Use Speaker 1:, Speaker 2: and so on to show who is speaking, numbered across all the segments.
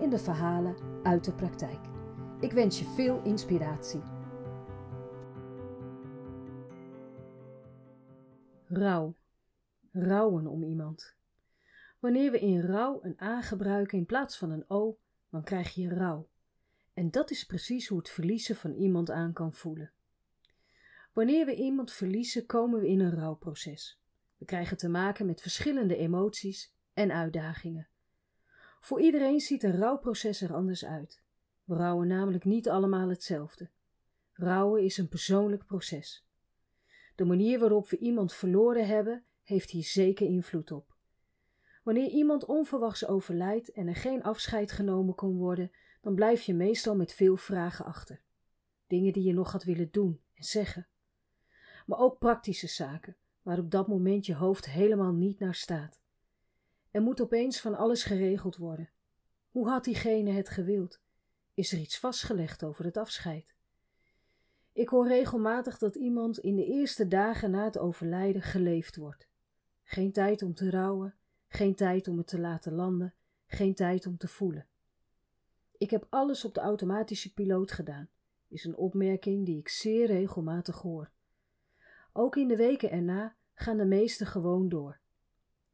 Speaker 1: in de verhalen uit de praktijk. Ik wens je veel inspiratie. Rouw. Rouwen om iemand. Wanneer we in rouw een A gebruiken in plaats van een O, dan krijg je rouw. En dat is precies hoe het verliezen van iemand aan kan voelen. Wanneer we iemand verliezen, komen we in een rouwproces. We krijgen te maken met verschillende emoties en uitdagingen. Voor iedereen ziet een rouwproces er anders uit. We rouwen namelijk niet allemaal hetzelfde. Rouwen is een persoonlijk proces. De manier waarop we iemand verloren hebben, heeft hier zeker invloed op. Wanneer iemand onverwachts overlijdt en er geen afscheid genomen kon worden, dan blijf je meestal met veel vragen achter. Dingen die je nog had willen doen en zeggen. Maar ook praktische zaken, waar op dat moment je hoofd helemaal niet naar staat. Er moet opeens van alles geregeld worden. Hoe had diegene het gewild? Is er iets vastgelegd over het afscheid? Ik hoor regelmatig dat iemand in de eerste dagen na het overlijden geleefd wordt. Geen tijd om te rouwen, geen tijd om het te laten landen, geen tijd om te voelen. Ik heb alles op de automatische piloot gedaan, is een opmerking die ik zeer regelmatig hoor. Ook in de weken erna gaan de meesten gewoon door.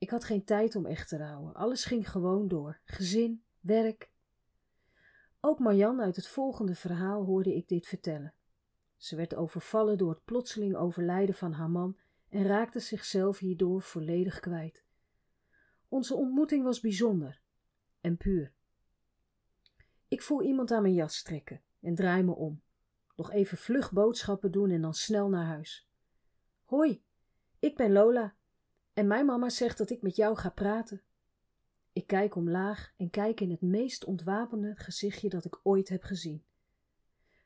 Speaker 1: Ik had geen tijd om echt te rouwen. Alles ging gewoon door. Gezin, werk. Ook Marjan uit het volgende verhaal hoorde ik dit vertellen. Ze werd overvallen door het plotseling overlijden van haar man en raakte zichzelf hierdoor volledig kwijt. Onze ontmoeting was bijzonder en puur. Ik voel iemand aan mijn jas trekken en draai me om. Nog even vlug boodschappen doen en dan snel naar huis. Hoi, ik ben Lola en mijn mama zegt dat ik met jou ga praten. Ik kijk omlaag en kijk in het meest ontwapende gezichtje dat ik ooit heb gezien.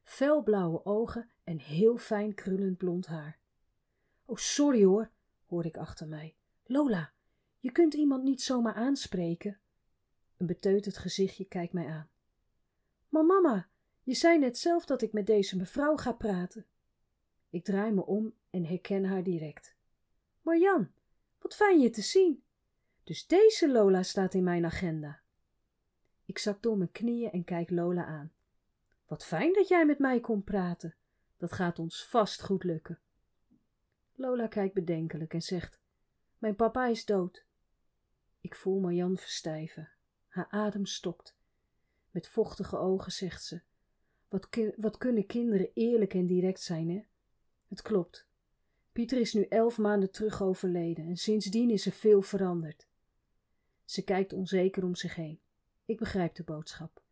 Speaker 1: Felblauwe ogen en heel fijn krullend blond haar. Oh, sorry hoor, hoor ik achter mij. Lola, je kunt iemand niet zomaar aanspreken. Een beteuterd gezichtje kijkt mij aan. Maar mama, je zei net zelf dat ik met deze mevrouw ga praten. Ik draai me om en herken haar direct. Marjan, wat fijn je te zien. Dus deze Lola staat in mijn agenda. Ik zak door mijn knieën en kijk Lola aan. Wat fijn dat jij met mij komt praten. Dat gaat ons vast goed lukken. Lola kijkt bedenkelijk en zegt: Mijn papa is dood. Ik voel Marjan verstijven. Haar adem stokt. Met vochtige ogen zegt ze: wat, wat kunnen kinderen eerlijk en direct zijn, hè? Het klopt. Pieter is nu elf maanden terug overleden en sindsdien is er veel veranderd. Ze kijkt onzeker om zich heen. Ik begrijp de boodschap.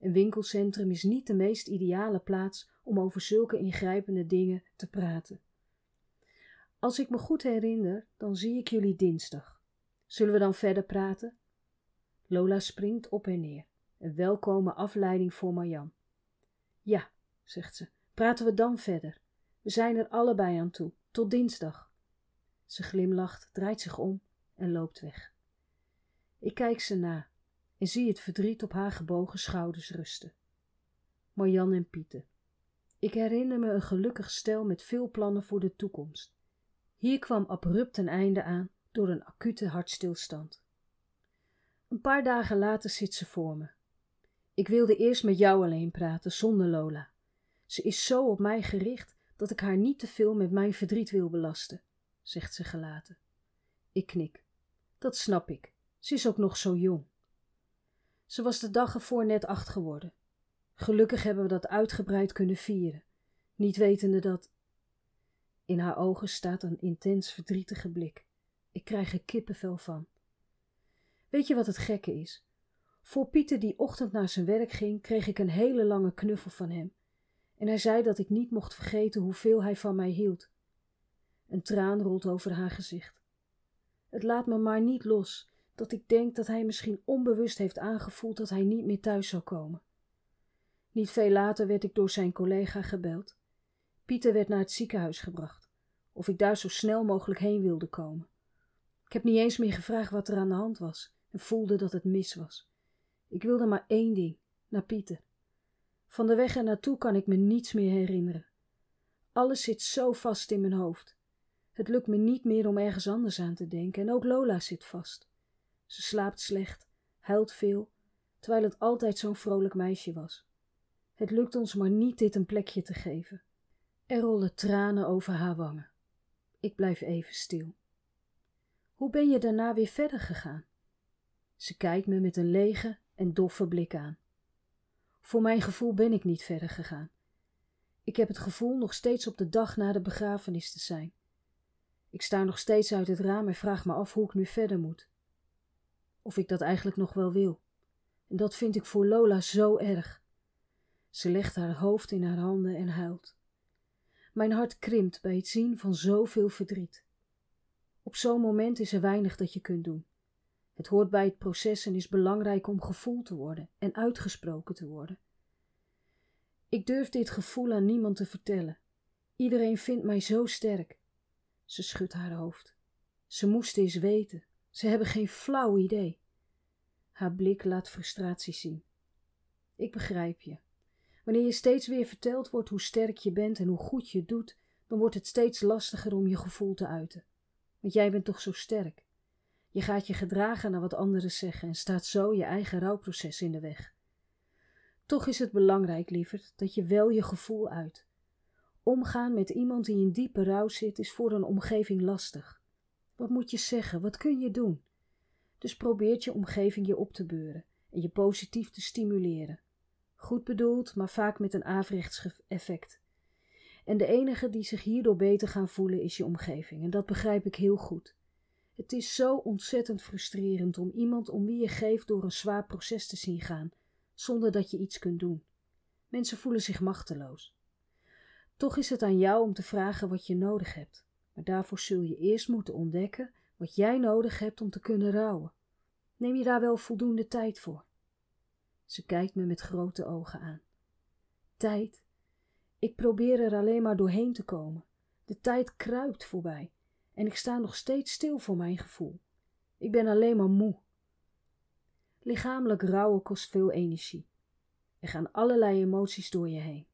Speaker 1: Een winkelcentrum is niet de meest ideale plaats om over zulke ingrijpende dingen te praten. Als ik me goed herinner, dan zie ik jullie dinsdag. Zullen we dan verder praten? Lola springt op en neer. Een welkome afleiding voor Marjan. Ja, zegt ze, praten we dan verder. We zijn er allebei aan toe. Tot dinsdag. Ze glimlacht, draait zich om en loopt weg. Ik kijk ze na en zie het verdriet op haar gebogen schouders rusten. Marjan en Pieter. Ik herinner me een gelukkig stel met veel plannen voor de toekomst. Hier kwam abrupt een einde aan door een acute hartstilstand. Een paar dagen later zit ze voor me. Ik wilde eerst met jou alleen praten, zonder Lola. Ze is zo op mij gericht dat ik haar niet te veel met mijn verdriet wil belasten, zegt ze gelaten. Ik knik. Dat snap ik. Ze is ook nog zo jong. Ze was de dag ervoor net acht geworden. Gelukkig hebben we dat uitgebreid kunnen vieren, niet wetende dat. In haar ogen staat een intens verdrietige blik. Ik krijg er kippenvel van. Weet je wat het gekke is? Voor Pieter die ochtend naar zijn werk ging, kreeg ik een hele lange knuffel van hem en hij zei dat ik niet mocht vergeten hoeveel hij van mij hield. Een traan rolt over haar gezicht. Het laat me maar niet los, dat ik denk dat hij misschien onbewust heeft aangevoeld dat hij niet meer thuis zou komen. Niet veel later werd ik door zijn collega gebeld. Pieter werd naar het ziekenhuis gebracht, of ik daar zo snel mogelijk heen wilde komen. Ik heb niet eens meer gevraagd wat er aan de hand was en voelde dat het mis was. Ik wilde maar één ding: naar Pieter. Van de weg er naartoe kan ik me niets meer herinneren. Alles zit zo vast in mijn hoofd. Het lukt me niet meer om ergens anders aan te denken en ook Lola zit vast. Ze slaapt slecht, huilt veel, terwijl het altijd zo'n vrolijk meisje was. Het lukt ons maar niet dit een plekje te geven. Er rollen tranen over haar wangen. Ik blijf even stil. Hoe ben je daarna weer verder gegaan? Ze kijkt me met een lege en doffe blik aan. Voor mijn gevoel ben ik niet verder gegaan. Ik heb het gevoel nog steeds op de dag na de begrafenis te zijn. Ik sta nog steeds uit het raam en vraag me af hoe ik nu verder moet. Of ik dat eigenlijk nog wel wil. En dat vind ik voor Lola zo erg. Ze legt haar hoofd in haar handen en huilt. Mijn hart krimpt bij het zien van zoveel verdriet. Op zo'n moment is er weinig dat je kunt doen. Het hoort bij het proces en is belangrijk om gevoeld te worden en uitgesproken te worden. Ik durf dit gevoel aan niemand te vertellen. Iedereen vindt mij zo sterk. Ze schudt haar hoofd. Ze moesten eens weten. Ze hebben geen flauw idee. Haar blik laat frustratie zien. Ik begrijp je. Wanneer je steeds weer verteld wordt hoe sterk je bent en hoe goed je doet, dan wordt het steeds lastiger om je gevoel te uiten. Want jij bent toch zo sterk. Je gaat je gedragen naar wat anderen zeggen en staat zo je eigen rouwproces in de weg. Toch is het belangrijk, lieverd, dat je wel je gevoel uit. Omgaan met iemand die in diepe rouw zit is voor een omgeving lastig. Wat moet je zeggen? Wat kun je doen? Dus probeert je omgeving je op te beuren en je positief te stimuleren. Goed bedoeld, maar vaak met een averechts effect. En de enige die zich hierdoor beter gaan voelen is je omgeving, en dat begrijp ik heel goed. Het is zo ontzettend frustrerend om iemand om wie je geeft door een zwaar proces te zien gaan, zonder dat je iets kunt doen. Mensen voelen zich machteloos. Toch is het aan jou om te vragen wat je nodig hebt, maar daarvoor zul je eerst moeten ontdekken wat jij nodig hebt om te kunnen rouwen. Neem je daar wel voldoende tijd voor? Ze kijkt me met grote ogen aan. Tijd? Ik probeer er alleen maar doorheen te komen. De tijd kruipt voorbij en ik sta nog steeds stil voor mijn gevoel. Ik ben alleen maar moe. Lichamelijk rouwen kost veel energie. Er gaan allerlei emoties door je heen.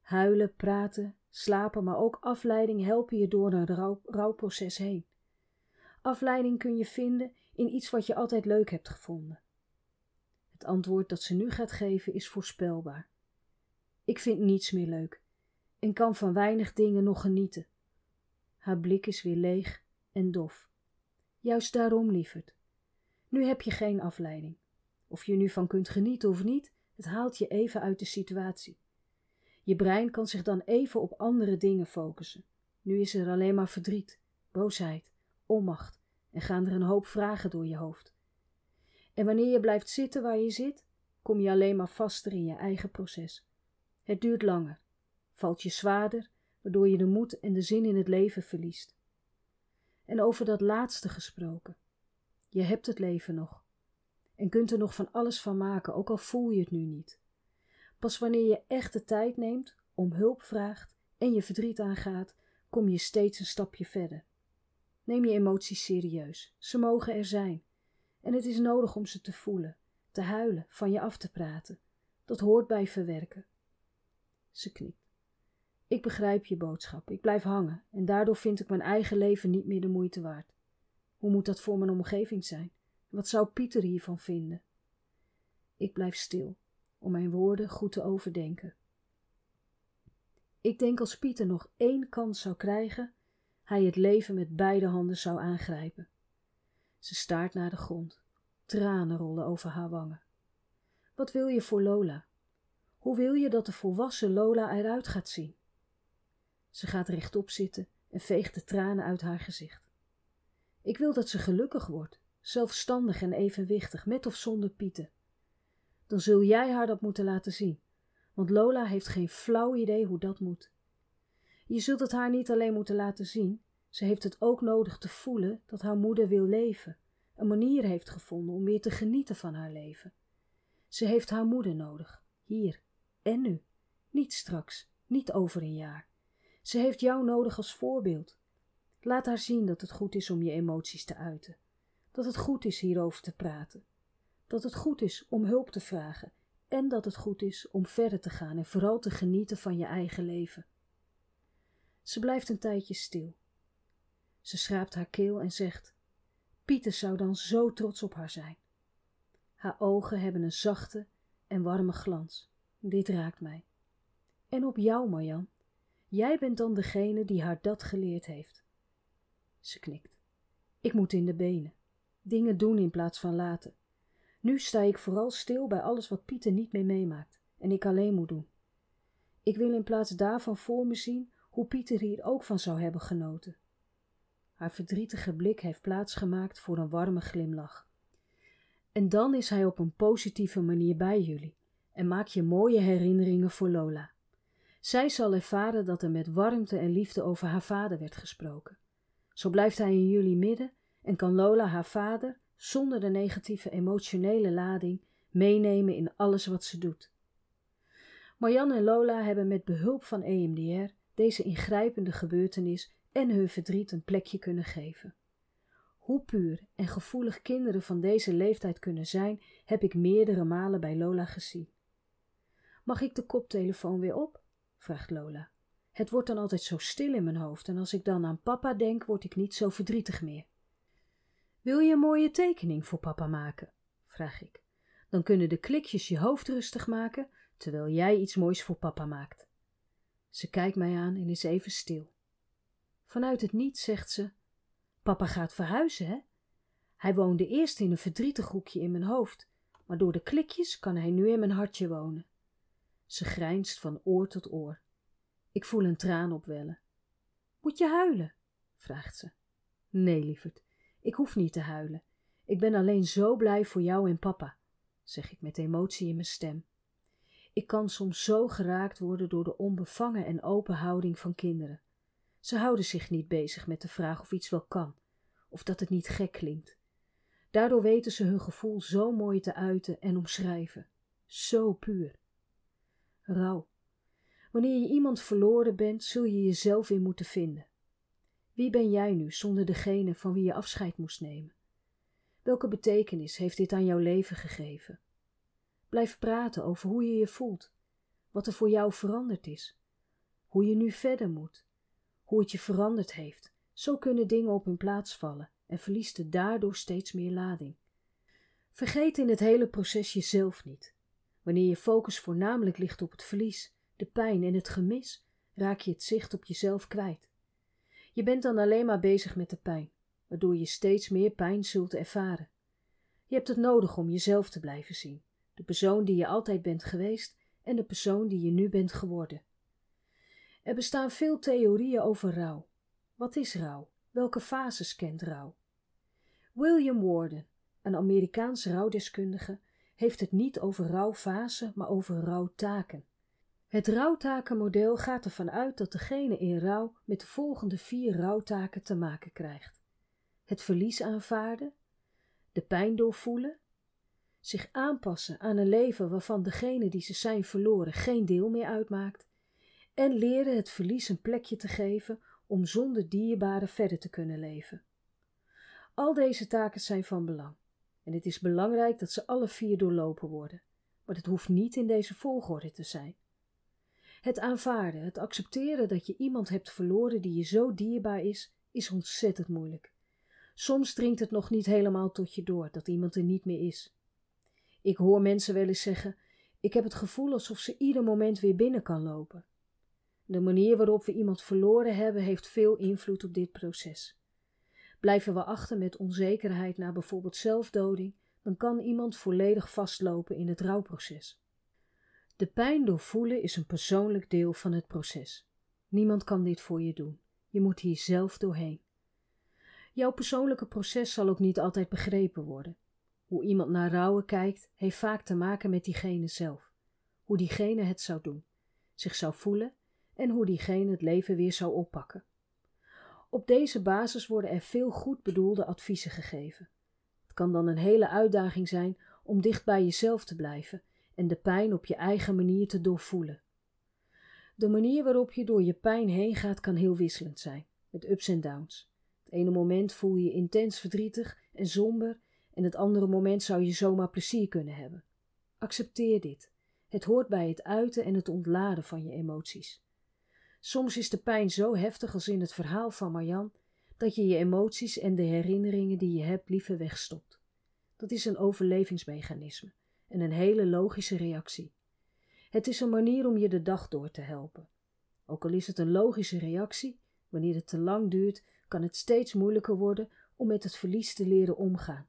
Speaker 1: Huilen, praten, slapen, maar ook afleiding helpen je door een rouw, rouwproces heen. Afleiding kun je vinden in iets wat je altijd leuk hebt gevonden. Het antwoord dat ze nu gaat geven is voorspelbaar. Ik vind niets meer leuk en kan van weinig dingen nog genieten. Haar blik is weer leeg en dof. Juist daarom, lieverd. Nu heb je geen afleiding. Of je nu van kunt genieten of niet, het haalt je even uit de situatie. Je brein kan zich dan even op andere dingen focussen. Nu is er alleen maar verdriet, boosheid, onmacht en gaan er een hoop vragen door je hoofd. En wanneer je blijft zitten waar je zit, kom je alleen maar vaster in je eigen proces. Het duurt langer, valt je zwaarder, waardoor je de moed en de zin in het leven verliest. En over dat laatste gesproken. Je hebt het leven nog. En kunt er nog van alles van maken, ook al voel je het nu niet. Pas wanneer je echt de tijd neemt, om hulp vraagt en je verdriet aangaat, kom je steeds een stapje verder. Neem je emoties serieus. Ze mogen er zijn. En het is nodig om ze te voelen, te huilen, van je af te praten. Dat hoort bij verwerken. Ze knikt. Ik begrijp je boodschap. Ik blijf hangen en daardoor vind ik mijn eigen leven niet meer de moeite waard. Hoe moet dat voor mijn omgeving zijn? Wat zou Pieter hiervan vinden? Ik blijf stil om mijn woorden goed te overdenken. Ik denk als Pieter nog één kans zou krijgen, hij het leven met beide handen zou aangrijpen. Ze staart naar de grond. Tranen rollen over haar wangen. Wat wil je voor Lola? Hoe wil je dat de volwassen Lola eruit gaat zien? Ze gaat rechtop zitten en veegt de tranen uit haar gezicht. Ik wil dat ze gelukkig wordt, zelfstandig en evenwichtig, met of zonder Pieten. Dan zul jij haar dat moeten laten zien, want Lola heeft geen flauw idee hoe dat moet. Je zult het haar niet alleen moeten laten zien, ze heeft het ook nodig te voelen dat haar moeder wil leven, een manier heeft gevonden om weer te genieten van haar leven. Ze heeft haar moeder nodig, hier en nu, niet straks, niet over een jaar. Ze heeft jou nodig als voorbeeld. Laat haar zien dat het goed is om je emoties te uiten, dat het goed is hierover te praten, dat het goed is om hulp te vragen en dat het goed is om verder te gaan en vooral te genieten van je eigen leven. Ze blijft een tijdje stil. Ze schraapt haar keel en zegt: Pieter zou dan zo trots op haar zijn. Haar ogen hebben een zachte en warme glans. Dit raakt mij. En op jou, Marjan. Jij bent dan degene die haar dat geleerd heeft. Ze knikt. Ik moet in de benen. Dingen doen in plaats van laten. Nu sta ik vooral stil bij alles wat Pieter niet mee meemaakt en ik alleen moet doen. Ik wil in plaats daarvan voor me zien hoe Pieter hier ook van zou hebben genoten. Haar verdrietige blik heeft plaatsgemaakt voor een warme glimlach. En dan is hij op een positieve manier bij jullie en maak je mooie herinneringen voor Lola. Zij zal ervaren dat er met warmte en liefde over haar vader werd gesproken. Zo blijft hij in jullie midden en kan Lola haar vader, zonder de negatieve emotionele lading, meenemen in alles wat ze doet. Marjan en Lola hebben met behulp van EMDR deze ingrijpende gebeurtenis en hun verdriet een plekje kunnen geven. Hoe puur en gevoelig kinderen van deze leeftijd kunnen zijn, heb ik meerdere malen bij Lola gezien. Mag ik de koptelefoon weer op? Vraagt Lola. Het wordt dan altijd zo stil in mijn hoofd en als ik dan aan papa denk, word ik niet zo verdrietig meer. Wil je een mooie tekening voor papa maken? vraag ik. Dan kunnen de klikjes je hoofd rustig maken, terwijl jij iets moois voor papa maakt. Ze kijkt mij aan en is even stil. Vanuit het niets zegt ze: Papa gaat verhuizen, hè? Hij woonde eerst in een verdrietig hoekje in mijn hoofd, maar door de klikjes kan hij nu in mijn hartje wonen. Ze grijnst van oor tot oor. Ik voel een traan opwellen. Moet je huilen? vraagt ze. Nee, lieverd, ik hoef niet te huilen. Ik ben alleen zo blij voor jou en papa, zeg ik met emotie in mijn stem. Ik kan soms zo geraakt worden door de onbevangen en open houding van kinderen. Ze houden zich niet bezig met de vraag of iets wel kan, of dat het niet gek klinkt. Daardoor weten ze hun gevoel zo mooi te uiten en omschrijven. Zo puur. Rouw. Wanneer je iemand verloren bent, zul je jezelf weer moeten vinden. Wie ben jij nu zonder degene van wie je afscheid moest nemen? Welke betekenis heeft dit aan jouw leven gegeven? Blijf praten over hoe je je voelt, wat er voor jou veranderd is, hoe je nu verder moet, hoe het je veranderd heeft. Zo kunnen dingen op hun plaats vallen en verliest het daardoor steeds meer lading. Vergeet in het hele proces jezelf niet. Wanneer je focus voornamelijk ligt op het verlies, de pijn en het gemis, raak je het zicht op jezelf kwijt. Je bent dan alleen maar bezig met de pijn, waardoor je steeds meer pijn zult ervaren. Je hebt het nodig om jezelf te blijven zien, de persoon die je altijd bent geweest en de persoon die je nu bent geworden. Er bestaan veel theorieën over rouw. Wat is rouw? Welke fases kent rouw? William Warden, een Amerikaans rouwdeskundige, heeft het niet over rouwfase, maar over rouwtaken. Het rouwtakenmodel gaat ervan uit dat degene in rouw met de volgende vier rouwtaken te maken krijgt: het verlies aanvaarden, de pijn doorvoelen, zich aanpassen aan een leven waarvan degene die ze zijn verloren geen deel meer uitmaakt, en leren het verlies een plekje te geven om zonder dierbaren verder te kunnen leven. Al deze taken zijn van belang en het is belangrijk dat ze alle vier doorlopen worden, maar het hoeft niet in deze volgorde te zijn. Het aanvaarden, het accepteren dat je iemand hebt verloren die je zo dierbaar is, is ontzettend moeilijk. Soms dringt het nog niet helemaal tot je door dat iemand er niet meer is. Ik hoor mensen wel eens zeggen: Ik heb het gevoel alsof ze ieder moment weer binnen kan lopen. De manier waarop we iemand verloren hebben, heeft veel invloed op dit proces. Blijven we achter met onzekerheid naar bijvoorbeeld zelfdoding, dan kan iemand volledig vastlopen in het rouwproces. De pijn doorvoelen is een persoonlijk deel van het proces. Niemand kan dit voor je doen. Je moet hier zelf doorheen. Jouw persoonlijke proces zal ook niet altijd begrepen worden. Hoe iemand naar rouwen kijkt, heeft vaak te maken met diegene zelf. Hoe diegene het zou doen, zich zou voelen en hoe diegene het leven weer zou oppakken. Op deze basis worden er veel goed bedoelde adviezen gegeven. Het kan dan een hele uitdaging zijn om dicht bij jezelf te blijven en de pijn op je eigen manier te doorvoelen. De manier waarop je door je pijn heen gaat kan heel wisselend zijn, met ups en downs. Het ene moment voel je je intens verdrietig en somber en het andere moment zou je zomaar plezier kunnen hebben. Accepteer dit. Het hoort bij het uiten en het ontladen van je emoties. Soms is de pijn zo heftig als in het verhaal van Marjan dat je je emoties en de herinneringen die je hebt liever wegstopt. Dat is een overlevingsmechanisme en een hele logische reactie. Het is een manier om je de dag door te helpen. Ook al is het een logische reactie, wanneer het te lang duurt, kan het steeds moeilijker worden om met het verlies te leren omgaan.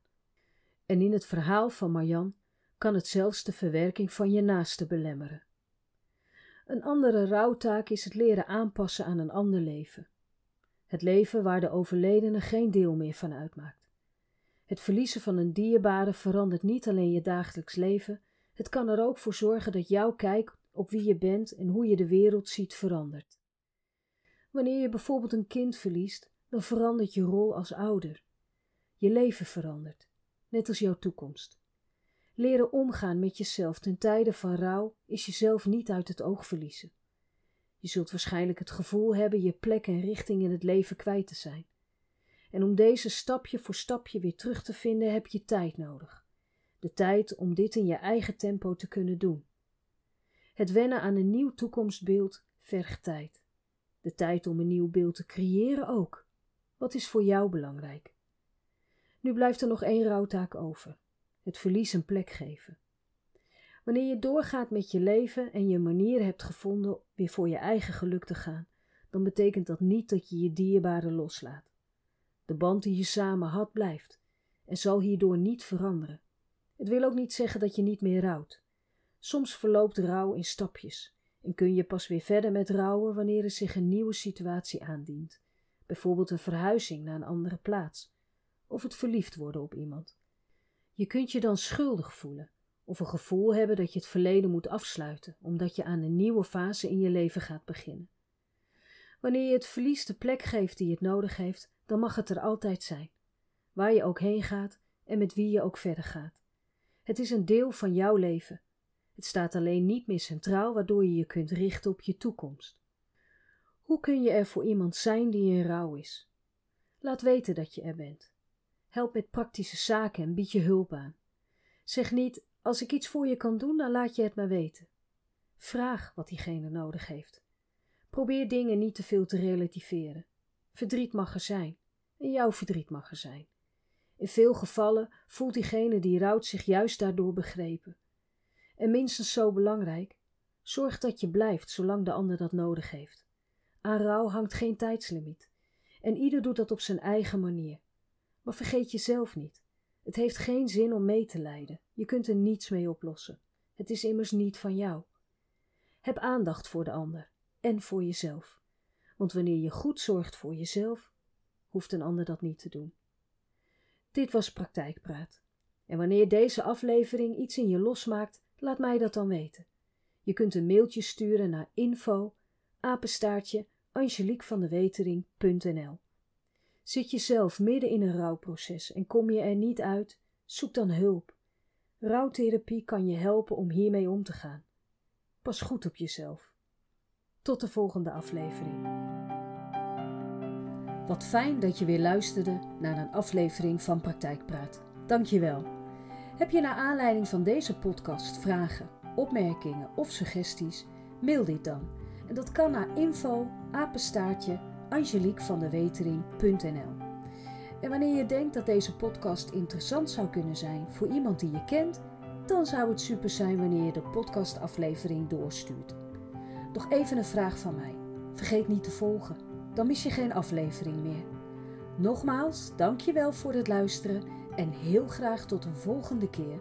Speaker 1: En in het verhaal van Marjan kan het zelfs de verwerking van je naaste belemmeren. Een andere rouwtaak is het leren aanpassen aan een ander leven. Het leven waar de overledene geen deel meer van uitmaakt. Het verliezen van een dierbare verandert niet alleen je dagelijks leven, het kan er ook voor zorgen dat jouw kijk op wie je bent en hoe je de wereld ziet verandert. Wanneer je bijvoorbeeld een kind verliest, dan verandert je rol als ouder. Je leven verandert, net als jouw toekomst. Leren omgaan met jezelf ten tijde van rouw is jezelf niet uit het oog verliezen. Je zult waarschijnlijk het gevoel hebben je plek en richting in het leven kwijt te zijn. En om deze stapje voor stapje weer terug te vinden heb je tijd nodig. De tijd om dit in je eigen tempo te kunnen doen. Het wennen aan een nieuw toekomstbeeld vergt tijd. De tijd om een nieuw beeld te creëren ook. Wat is voor jou belangrijk? Nu blijft er nog één rouwtaak over: het verlies een plek geven. Wanneer je doorgaat met je leven en je manier hebt gevonden weer voor je eigen geluk te gaan, dan betekent dat niet dat je je dierbare loslaat. De band die je samen had blijft en zal hierdoor niet veranderen. Het wil ook niet zeggen dat je niet meer rouwt. Soms verloopt rouw in stapjes en kun je pas weer verder met rouwen wanneer er zich een nieuwe situatie aandient, bijvoorbeeld een verhuizing naar een andere plaats of het verliefd worden op iemand. Je kunt je dan schuldig voelen of een gevoel hebben dat je het verleden moet afsluiten, omdat je aan een nieuwe fase in je leven gaat beginnen. Wanneer je het verlies de plek geeft die het nodig heeft, dan mag het er altijd zijn, waar je ook heen gaat en met wie je ook verder gaat. Het is een deel van jouw leven. Het staat alleen niet meer centraal, waardoor je je kunt richten op je toekomst. Hoe kun je er voor iemand zijn die in rouw is? Laat weten dat je er bent. Help met praktische zaken en bied je hulp aan. Zeg niet: als ik iets voor je kan doen, dan laat je het maar weten. Vraag wat diegene nodig heeft. Probeer dingen niet te veel te relativeren. Verdriet mag er zijn en jouw verdriet mag er zijn. In veel gevallen voelt diegene die rouwt zich juist daardoor begrepen. En minstens zo belangrijk, zorg dat je blijft zolang de ander dat nodig heeft. Aan rouw hangt geen tijdslimiet en ieder doet dat op zijn eigen manier. Maar vergeet jezelf niet. Het heeft geen zin om mee te lijden. Je kunt er niets mee oplossen. Het is immers niet van jou. Heb aandacht voor de ander en voor jezelf. Want wanneer je goed zorgt voor jezelf, hoeft een ander dat niet te doen. Dit was Praktijkpraat. En wanneer deze aflevering iets in je losmaakt, laat mij dat dan weten. Je kunt een mailtje sturen naar info apenstaartje Zit je zelf midden in een rouwproces en kom je er niet uit, zoek dan hulp. Rouwtherapie kan je helpen om hiermee om te gaan. Pas goed op jezelf. Tot de volgende aflevering. Wat fijn dat je weer luisterde naar een aflevering van Praktijkpraat. Dank je wel. Heb je naar aanleiding van deze podcast vragen, opmerkingen of suggesties? Mail dit dan. En dat kan naar info apenstaartje angeliekvandewetering.nl. En wanneer je denkt dat deze podcast interessant zou kunnen zijn voor iemand die je kent, dan zou het super zijn wanneer je de podcastaflevering doorstuurt. Nog even een vraag van mij. Vergeet niet te volgen, dan mis je geen aflevering meer. Nogmaals, dankjewel voor het luisteren en heel graag tot een volgende keer.